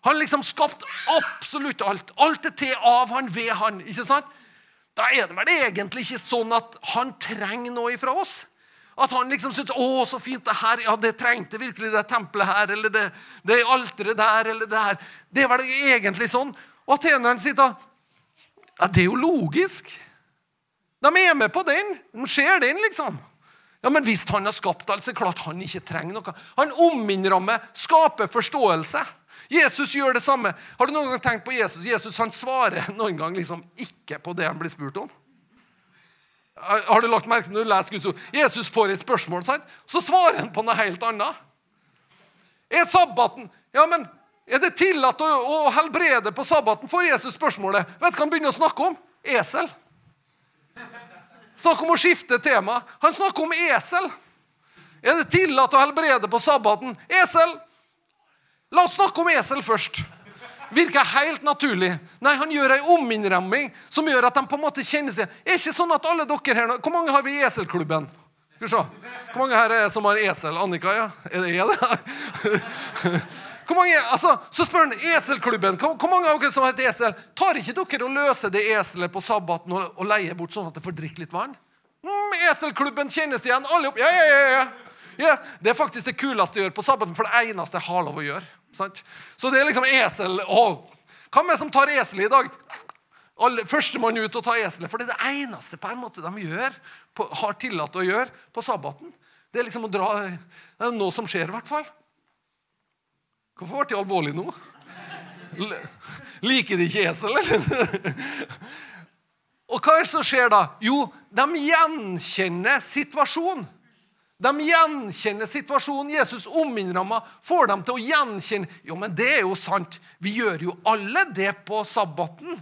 A: Han har liksom skapt absolutt alt. Alt er til av han, ved han. ikke sant? Da er det vel egentlig ikke sånn at han trenger noe ifra oss. At han liksom syns 'Å, så fint det her. Ja, det trengte virkelig det tempelet her.' Eller det, det alteret der, eller det her. Det var det egentlig sånn. Og ateneren sier da Ja, det er jo logisk. De er med på den. De ser den, liksom. Ja, Men hvis han har skapt alt, så er det klart han ikke trenger noe. Han ominnrammer, skaper forståelse. Jesus gjør det samme. Har du noen gang tenkt på Jesus? Jesus han svarer noen gang liksom ikke på det han blir spurt om. Har du lagt merke når du leser Guds ord? Jesus får et spørsmål, sant? så svarer han på noe helt annet. Er sabbaten Ja, men er det tillatt å, å helbrede på sabbaten? Får Jesus spørsmålet. Vet du hva han begynner å snakke om? Esel. Snakk om å skifte tema. Han snakker om esel. Er det tillatt å helbrede på sabbaten? Esel. La oss snakke om esel først virker helt naturlig. Nei, han gjør ei ominnramming som gjør at de på en måte kjenner seg Er ikke sånn at alle dere her Hvor mange har vi i Eselklubben? Skal vi se. Hvor mange her er som har esel? Annika, ja? Er det, jeg, det? Hvor mange, altså, så spør han Eselklubben. Hvor, mange av dere som har et esel? Tar ikke dere og løser det eselet på sabbaten og, leier bort sånn at det får drikke litt vann? Mm, eselklubben kjennes igjen. Alle opp. Ja, ja, ja, ja. ja. Det er faktisk det kuleste jeg gjør på sabbaten, for det eneste jeg har lov å gjøre. Sant? Så det er liksom esel Å, Hvem er det som tar esel i dag? Førstemann ut og tar eselet. For det er det eneste på en måte de gjør, på, har tillatt å gjøre på sabbaten. Det er liksom å dra Det er noe som skjer, i hvert fall. Hvorfor ble det alvorlig nå? Liker de ikke esel, eller? Og hva er det som skjer da? Jo, de gjenkjenner situasjonen. De gjenkjenner situasjonen. Jesus ominnramma får dem til å gjenkjenne Jo, men det er jo sant. Vi gjør jo alle det på sabbaten.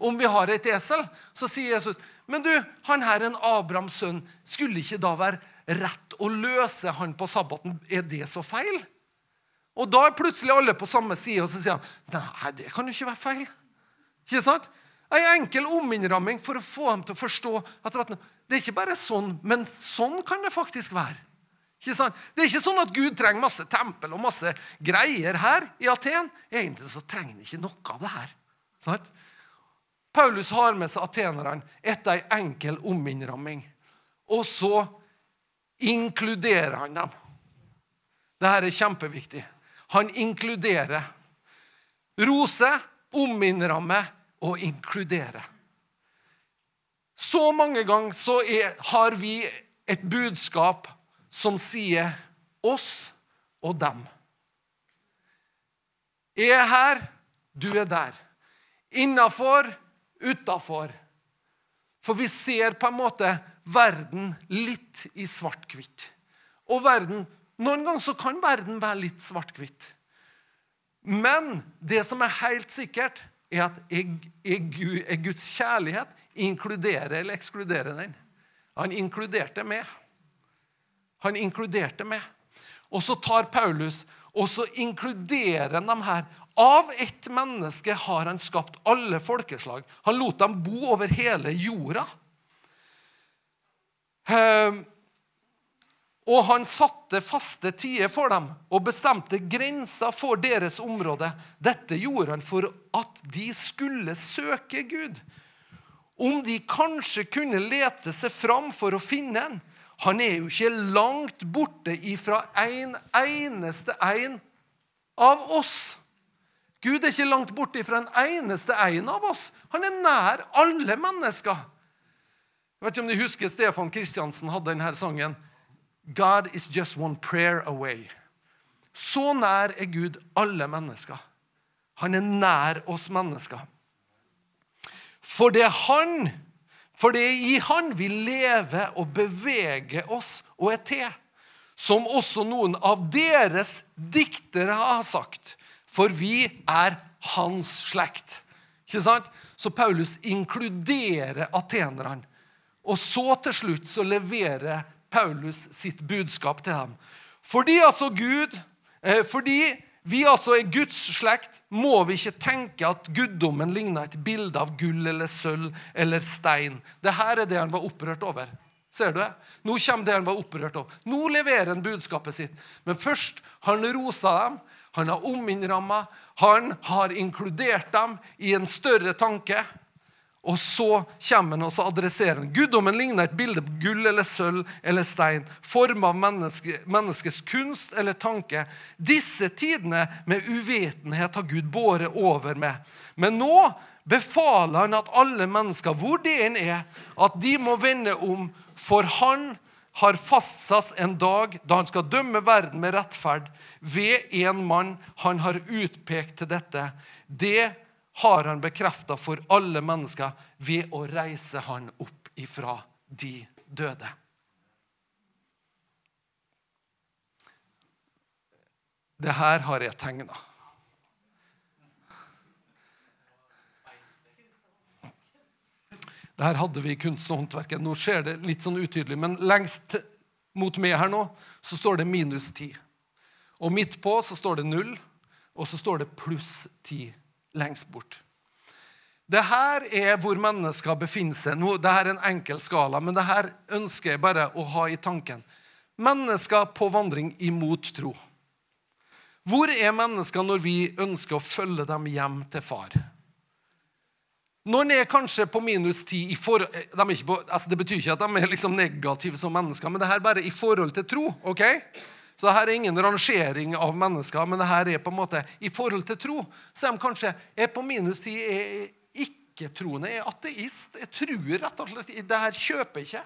A: Om vi har et esel. Så sier Jesus, men du, han her er en Abrahams sønn. Skulle ikke da være rett å løse han på sabbaten? Er det så feil? Og da er plutselig alle på samme side, og så sier han nei, det kan jo ikke være feil. Ikke sant? En enkel ominnramming for å få dem til å forstå at det er ikke bare sånn, men sånn kan det faktisk være. Ikke sant? Det er ikke sånn at Gud trenger masse tempel og masse greier her i Aten. Egentlig så trenger han ikke noe av det her. Sant? Paulus har med seg atenerne etter ei enkel ominnramming. og så inkluderer han dem. Dette er kjempeviktig. Han inkluderer. Rose, ominnramme og inkludere. Så mange ganger så er, har vi et budskap som sier oss og dem. Jeg er her, du er der. Innafor, utafor. For vi ser på en måte verden litt i svart-hvitt. Og verden, noen ganger så kan verden være litt svart-hvitt. Men det som er helt sikkert, er at er, er Guds kjærlighet inkluderer eller ekskludere den. Han inkluderte meg. Han inkluderte meg. Og så tar Paulus og så inkluderer han dem her. Av ett menneske har han skapt alle folkeslag. Han lot dem bo over hele jorda. Ehm, og han satte faste tider for dem og bestemte grenser for deres område. Dette gjorde han for at de skulle søke Gud. Om de kanskje kunne lete seg fram for å finne en. Han er jo ikke langt borte ifra en eneste en av oss. Gud er ikke langt borte ifra en eneste en av oss. Han er nær alle mennesker. Jeg vet ikke om de husker Stefan Kristiansen hadde denne sangen. God is just one prayer away. Så nær er Gud alle mennesker. Han er nær oss mennesker. For det er Han for det er i Han vi lever og beveger oss og er til. Som også noen av deres diktere har sagt. For vi er hans slekt. Ikke sant? Så Paulus inkluderer atenerne. Og så til slutt så leverer Paulus sitt budskap til dem. Fordi altså Gud eh, Fordi vi altså er Guds slekt, må vi ikke tenke at guddommen ligner et bilde av gull eller sølv eller stein. Dette er det han var opprørt over. Ser du det? Nå kommer det han var opprørt over. Nå leverer han budskapet sitt. Men først har han rosa dem, han har ominnramma, han har inkludert dem i en større tanke. Og så kommer han og så adresserer han. Guddommen ligner et bilde på gull eller sølv eller stein, form av menneske, menneskets kunst eller tanke. Disse tidene med uvitenhet har Gud båret over med. Men nå befaler han at alle mennesker, hvor de enn er, at de må vende om, for han har fastsatt en dag da han skal dømme verden med rettferd ved en mann han har utpekt til dette. Det har han bekrefta for alle mennesker ved å reise han opp ifra de døde. Det her har jeg tegna. Det her hadde vi i kunst og håndverket. Nå ser det litt sånn utydelig, men lengst mot meg her nå så står det minus 10. Og midt på så står det null, og så står det pluss 10 lengst bort. Det her er hvor mennesker befinner seg. Nå, det her er en enkel skala, men det her ønsker jeg bare å ha i tanken. Mennesker på vandring imot tro. Hvor er mennesker når vi ønsker å følge dem hjem til far? Når Noen er kanskje på minus ti. For, de på, altså det betyr ikke at de er liksom negative som mennesker, men det her bare i forhold til tro. ok? Så det her er ingen rangering av mennesker, men det her er på en måte i forhold til tro. Så de kanskje er på minus ti, er ikke-troende, er ateist. Jeg tror rett og slett Det her kjøper ikke.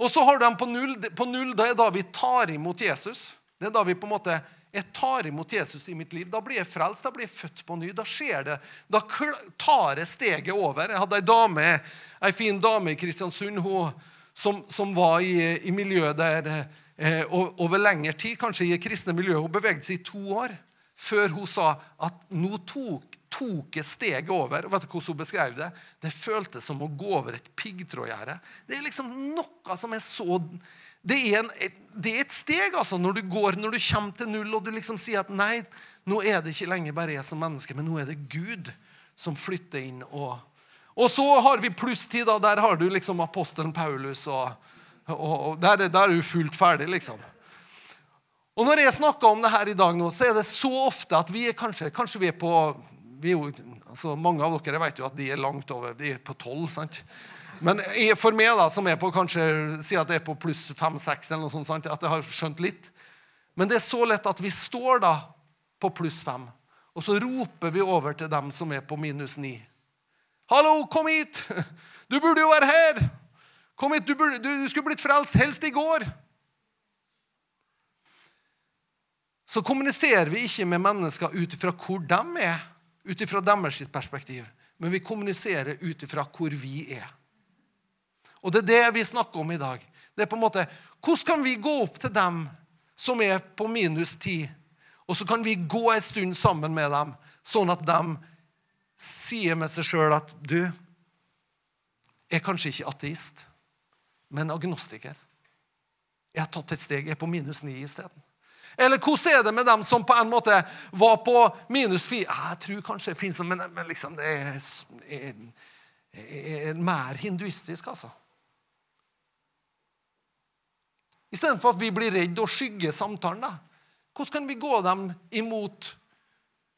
A: Og så har de på null. På null det er da vi tar imot Jesus. Det er da vi på en måte jeg tar imot Jesus i mitt liv. Da blir jeg frelst, da blir jeg født på ny. Da skjer det. Da tar jeg steget over. Jeg hadde ei dame, ei fin dame i Kristiansund hun, som, som var i, i miljøet der eh, over lengre tid, kanskje i det kristne miljøet. Hun bevegde seg i to år før hun sa at nå tok, tok jeg steget over. Og vet du hvordan hun beskrev Det Det føltes som å gå over et piggtrådgjerde. Det er liksom noe som er så det er, en, det er, et steg altså, når du går, når du kommer til null og du liksom sier at nei, nå er det ikke lenger bare jeg som menneske, men nå er det Gud som flytter inn. Og, og så har vi plusstid. Der har du liksom apostelen Paulus. og og der, der er du fullt ferdig, liksom. Og Når jeg snakker om det her i dag, nå, så er det så ofte at vi er kanskje, kanskje vi er på vi er jo, altså Mange av dere vet jo at de er langt over. De er på tolv. sant? Men for meg, da, som er på kanskje, si at det er på pluss fem-seks, eller noe sånt, sant? at jeg har skjønt litt Men det er så lett at vi står da på pluss fem, og så roper vi over til dem som er på minus ni. 'Hallo, kom hit! Du burde jo være her! Kom hit, Du, burde, du, skulle blitt frelst helst i går!' Så kommuniserer vi ikke med mennesker ut ifra hvor de er, ut ifra deres perspektiv, men vi kommuniserer ut ifra hvor vi er. Og det er det vi snakker om i dag. Det er på en måte, Hvordan kan vi gå opp til dem som er på minus ti, og så kan vi gå en stund sammen med dem, sånn at de sier med seg sjøl at du er kanskje ikke ateist, men agnostiker. Jeg har tatt et steg. Jeg er på minus ni isteden. Eller hvordan er det med dem som på en måte var på minus fire? Jeg tror kanskje det fins men, men liksom det er, er, er mer hinduistisk, altså. Istedenfor at vi blir redd og skygger samtalen. da. Hvordan kan vi gå dem imot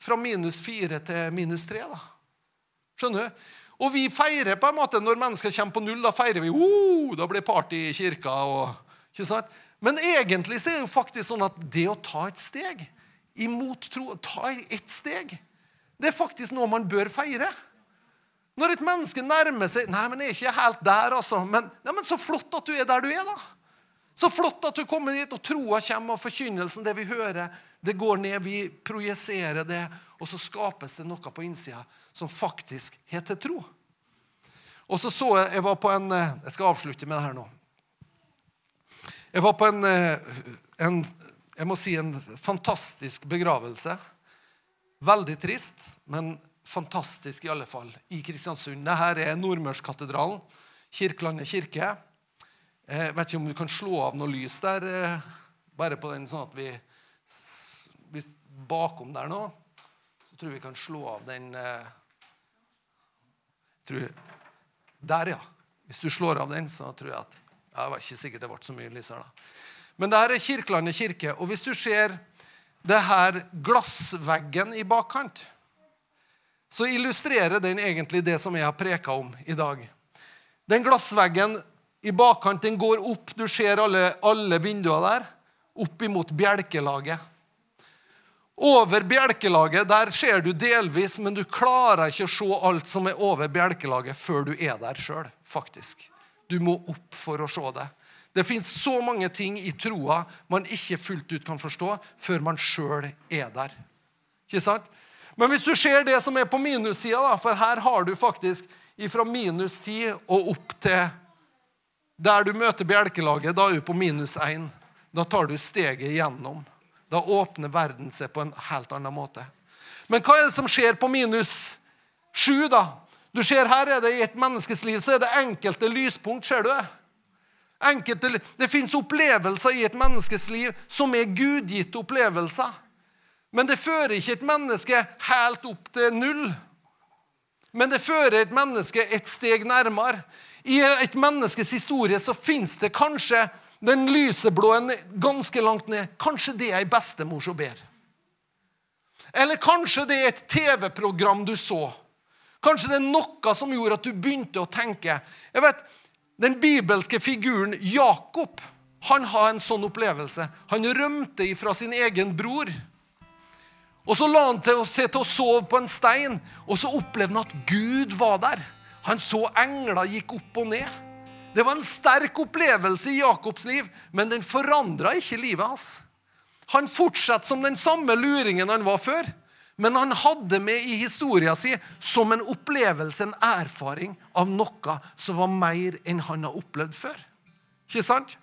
A: fra minus fire til minus tre? da? Skjønner du? Og vi feirer på en måte når mennesker kommer på null. Da feirer vi oh, da blir party i kirka. Og, ikke sant? Men egentlig så er det jo faktisk sånn at det å ta et steg imot tro, ta et steg, det er faktisk noe man bør feire. Når et menneske nærmer seg Nei, men jeg er ikke helt der, altså. Men, ja, men så flott at du er der du er, da. Så flott at du kommer dit, og troa kommer, og forkynnelsen, det vi hører, det går ned. Vi projiserer det, og så skapes det noe på innsida som faktisk heter tro. Og så så jeg Jeg var på en eh, Jeg skal avslutte med det her nå. Jeg var på en, eh, en jeg må si en fantastisk begravelse. Veldig trist, men fantastisk i alle fall, i Kristiansund. Dette er Nordmørskatedralen, Kirkelandet kirke. Jeg vet ikke om du kan slå av noe lys der, eh, bare på den, sånn at vi, vi Bakom der nå så tror jeg vi kan slå av den tror, Der, ja. Hvis du slår av den, så tror jeg at Det var ikke sikkert det ble så mye lys da. Men det her er Kirkelandet kirke. Og hvis du ser det her glassveggen i bakkant, så illustrerer den egentlig det som jeg har preka om i dag. Den glassveggen i bakkant den går opp. Du ser alle, alle vinduene der. Opp imot bjelkelaget. Over bjelkelaget der ser du delvis, men du klarer ikke å se alt som er over bjelkelaget, før du er der sjøl, faktisk. Du må opp for å se det. Det fins så mange ting i troa man ikke fullt ut kan forstå før man sjøl er der. Ikke sant? Men hvis du ser det som er på minussida, for her har du faktisk fra minus 10 og opp til der du møter bjelkelaget, da er du på minus 1. Da tar du steget gjennom. Da åpner verden seg på en helt annen måte. Men hva er det som skjer på minus sju, da? Du ser her er det I et menneskes liv så er det enkelte lyspunkt. ser du det? Enkelte, det fins opplevelser i et menneskes liv som er gudgitte opplevelser. Men det fører ikke et menneske helt opp til null. Men det fører et menneske et steg nærmere. I et menneskes historie så fins det kanskje den lyseblå en ganske langt ned. Kanskje det er ei bestemor som ber. Eller kanskje det er et TV-program du så. Kanskje det er noe som gjorde at du begynte å tenke. Jeg vet, Den bibelske figuren Jakob han har en sånn opplevelse. Han rømte ifra sin egen bror. Og Så la han til å se til å sove på en stein, og så opplevde han at Gud var der. Han så engler gikk opp og ned. Det var en sterk opplevelse i Jakobs liv, men den forandra ikke livet hans. Han fortsatte som den samme luringen han var før, men han hadde med i historien sin som en opplevelse, en erfaring av noe som var mer enn han har opplevd før. Ikke sant?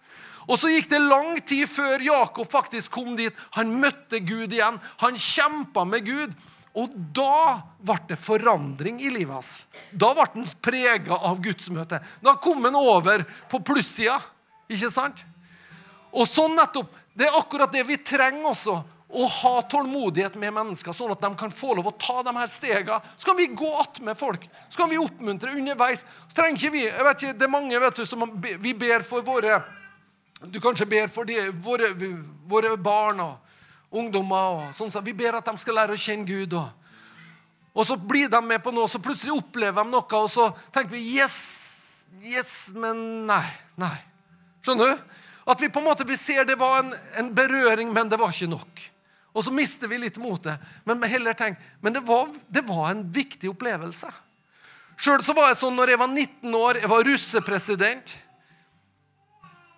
A: Og Så gikk det lang tid før Jakob faktisk kom dit. Han møtte Gud igjen. Han kjempa med Gud. Og da ble det forandring i livet hans. Da ble han prega av gudsmøtet. Da kom han over på plussida. Ikke sant? Og sånn nettopp, Det er akkurat det vi trenger også. Å ha tålmodighet med mennesker, sånn at de kan få lov å ta de her stegene. Så kan vi gå attmed folk. Så kan vi oppmuntre underveis. Så trenger ikke vi, jeg vet ikke, Det er mange vet du, som vi ber for våre Du kanskje ber for de, våre, våre barn og ungdommer. og sånn, så Vi ber at de skal lære å kjenne Gud. Og, Og så blir de med på noe, så plutselig opplever de noe, og så tenker vi yes, yes, men nei. Nei. Skjønner du? At vi på en måte vi ser det var en, en berøring, men det var ikke nok. Og så mister vi litt motet. Men heller tenk, men det var, det var en viktig opplevelse. Sjøl var jeg sånn når jeg var 19 år, jeg var russepresident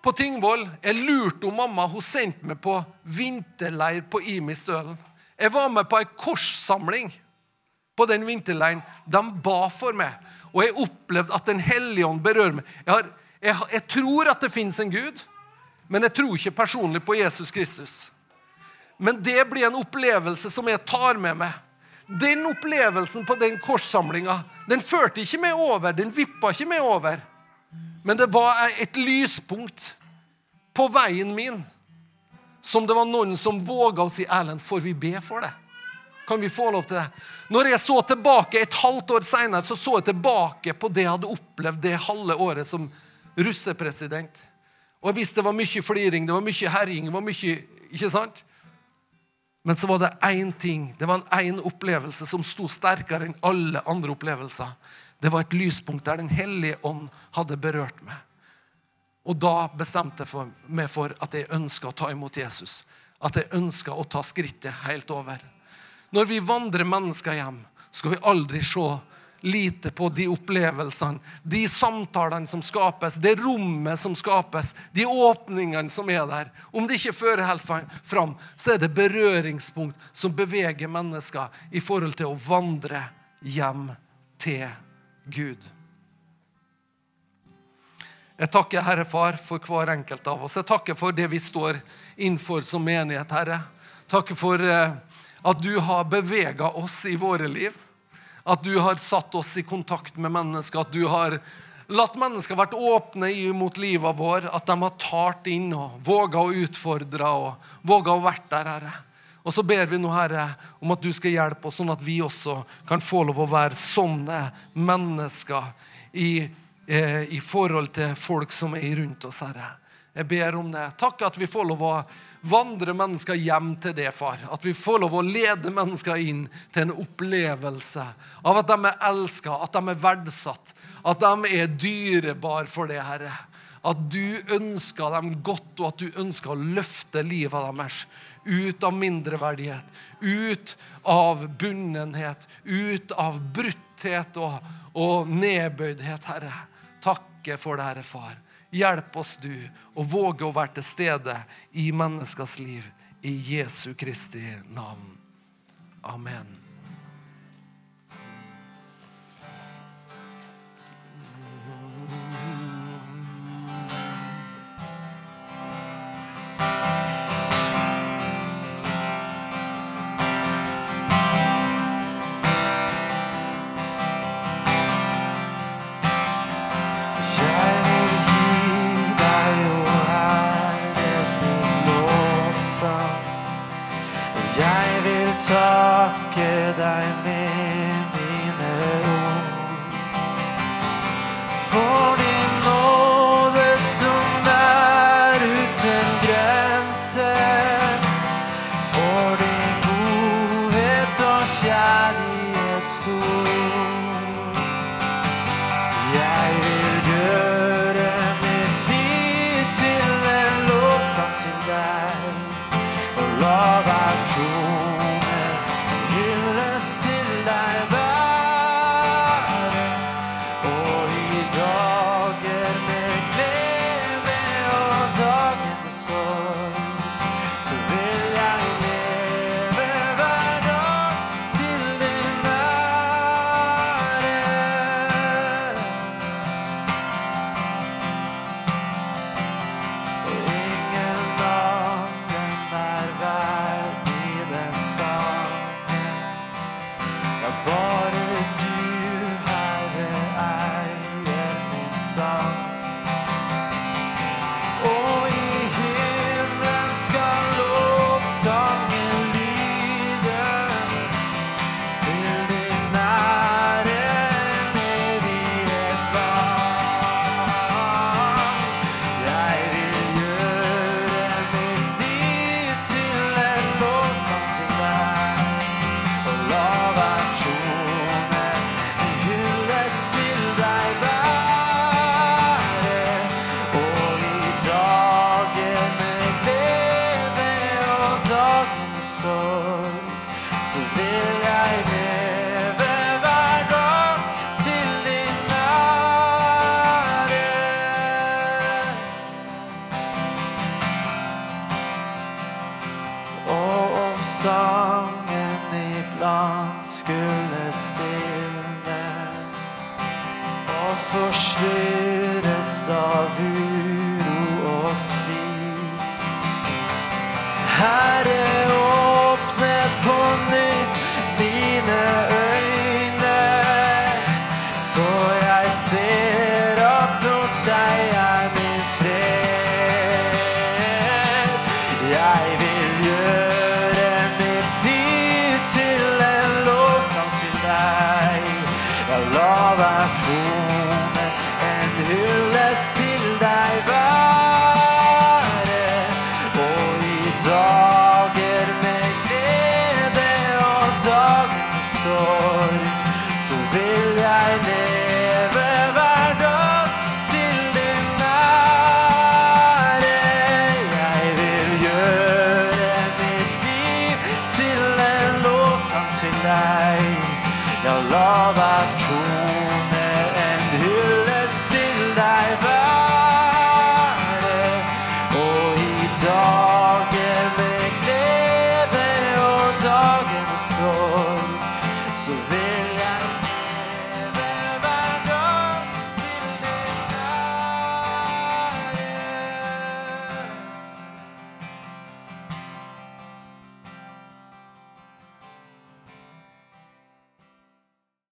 A: på Tingvoll. Jeg lurte om mamma. Hun sendte meg på vinterleir på Imistølen. Jeg var med på ei korssamling på den vinterleiren. De ba for meg. Og jeg opplevde at Den hellige ånd berører meg. Jeg, har, jeg, jeg tror at det fins en Gud, men jeg tror ikke personlig på Jesus Kristus. Men det blir en opplevelse som jeg tar med meg. Den opplevelsen på den korssamlinga den førte ikke meg over. Den vippa ikke meg over. Men det var et lyspunkt på veien min som det var noen som våga å si Erlend, får vi be for det? Kan vi få lov til det? Når jeg så tilbake et halvt år seinere, så så jeg tilbake på det jeg hadde opplevd det halve året som russepresident. Og jeg visste det var mye fliring, det var mye herjing, det var mye Ikke sant? Men så var det én ting, det var én opplevelse som sto sterkere enn alle andre opplevelser. Det var et lyspunkt der Den hellige ånd hadde berørt meg. Og da bestemte jeg meg for at jeg ønska å ta imot Jesus. At jeg ønska å ta skrittet helt over. Når vi vandrer mennesker hjem, skal vi aldri se lite på de opplevelsene, de samtalene som skapes, det rommet som skapes, de åpningene som er der. Om det ikke fører helt fram, så er det berøringspunkt som beveger mennesker i forhold til å vandre hjem til Gud. Jeg takker Herre Far for hver enkelt av oss. Jeg takker for det vi står innenfor som menighet, Herre. Takker for eh, at du har bevega oss i våre liv. At du har satt oss i kontakt med mennesker. At du har latt mennesker vært åpne mot livet vår. At de har tart inn og våga å utfordre og våga å være der, Herre. Og så ber vi nå, Herre, om at du skal hjelpe oss, sånn at vi også kan få lov å være sånne mennesker i, eh, i forhold til folk som er rundt oss, Herre. Jeg ber om det. Takk at vi får lov å vandre mennesker hjem til det, far. At vi får lov å lede mennesker inn til en opplevelse av at de er elska, at de er verdsatt, at de er dyrebare for det, Herre. At du ønsker dem godt, og at du ønsker å løfte livet deres ut av mindreverdighet, ut av bunnenhet, ut av brutthet og, og nedbøydhet, Herre. Takke for det, Herre Far. Hjelp oss, du, å våge å være til stede i menneskers liv. I Jesu Kristi navn. Amen.
B: takke deg mer.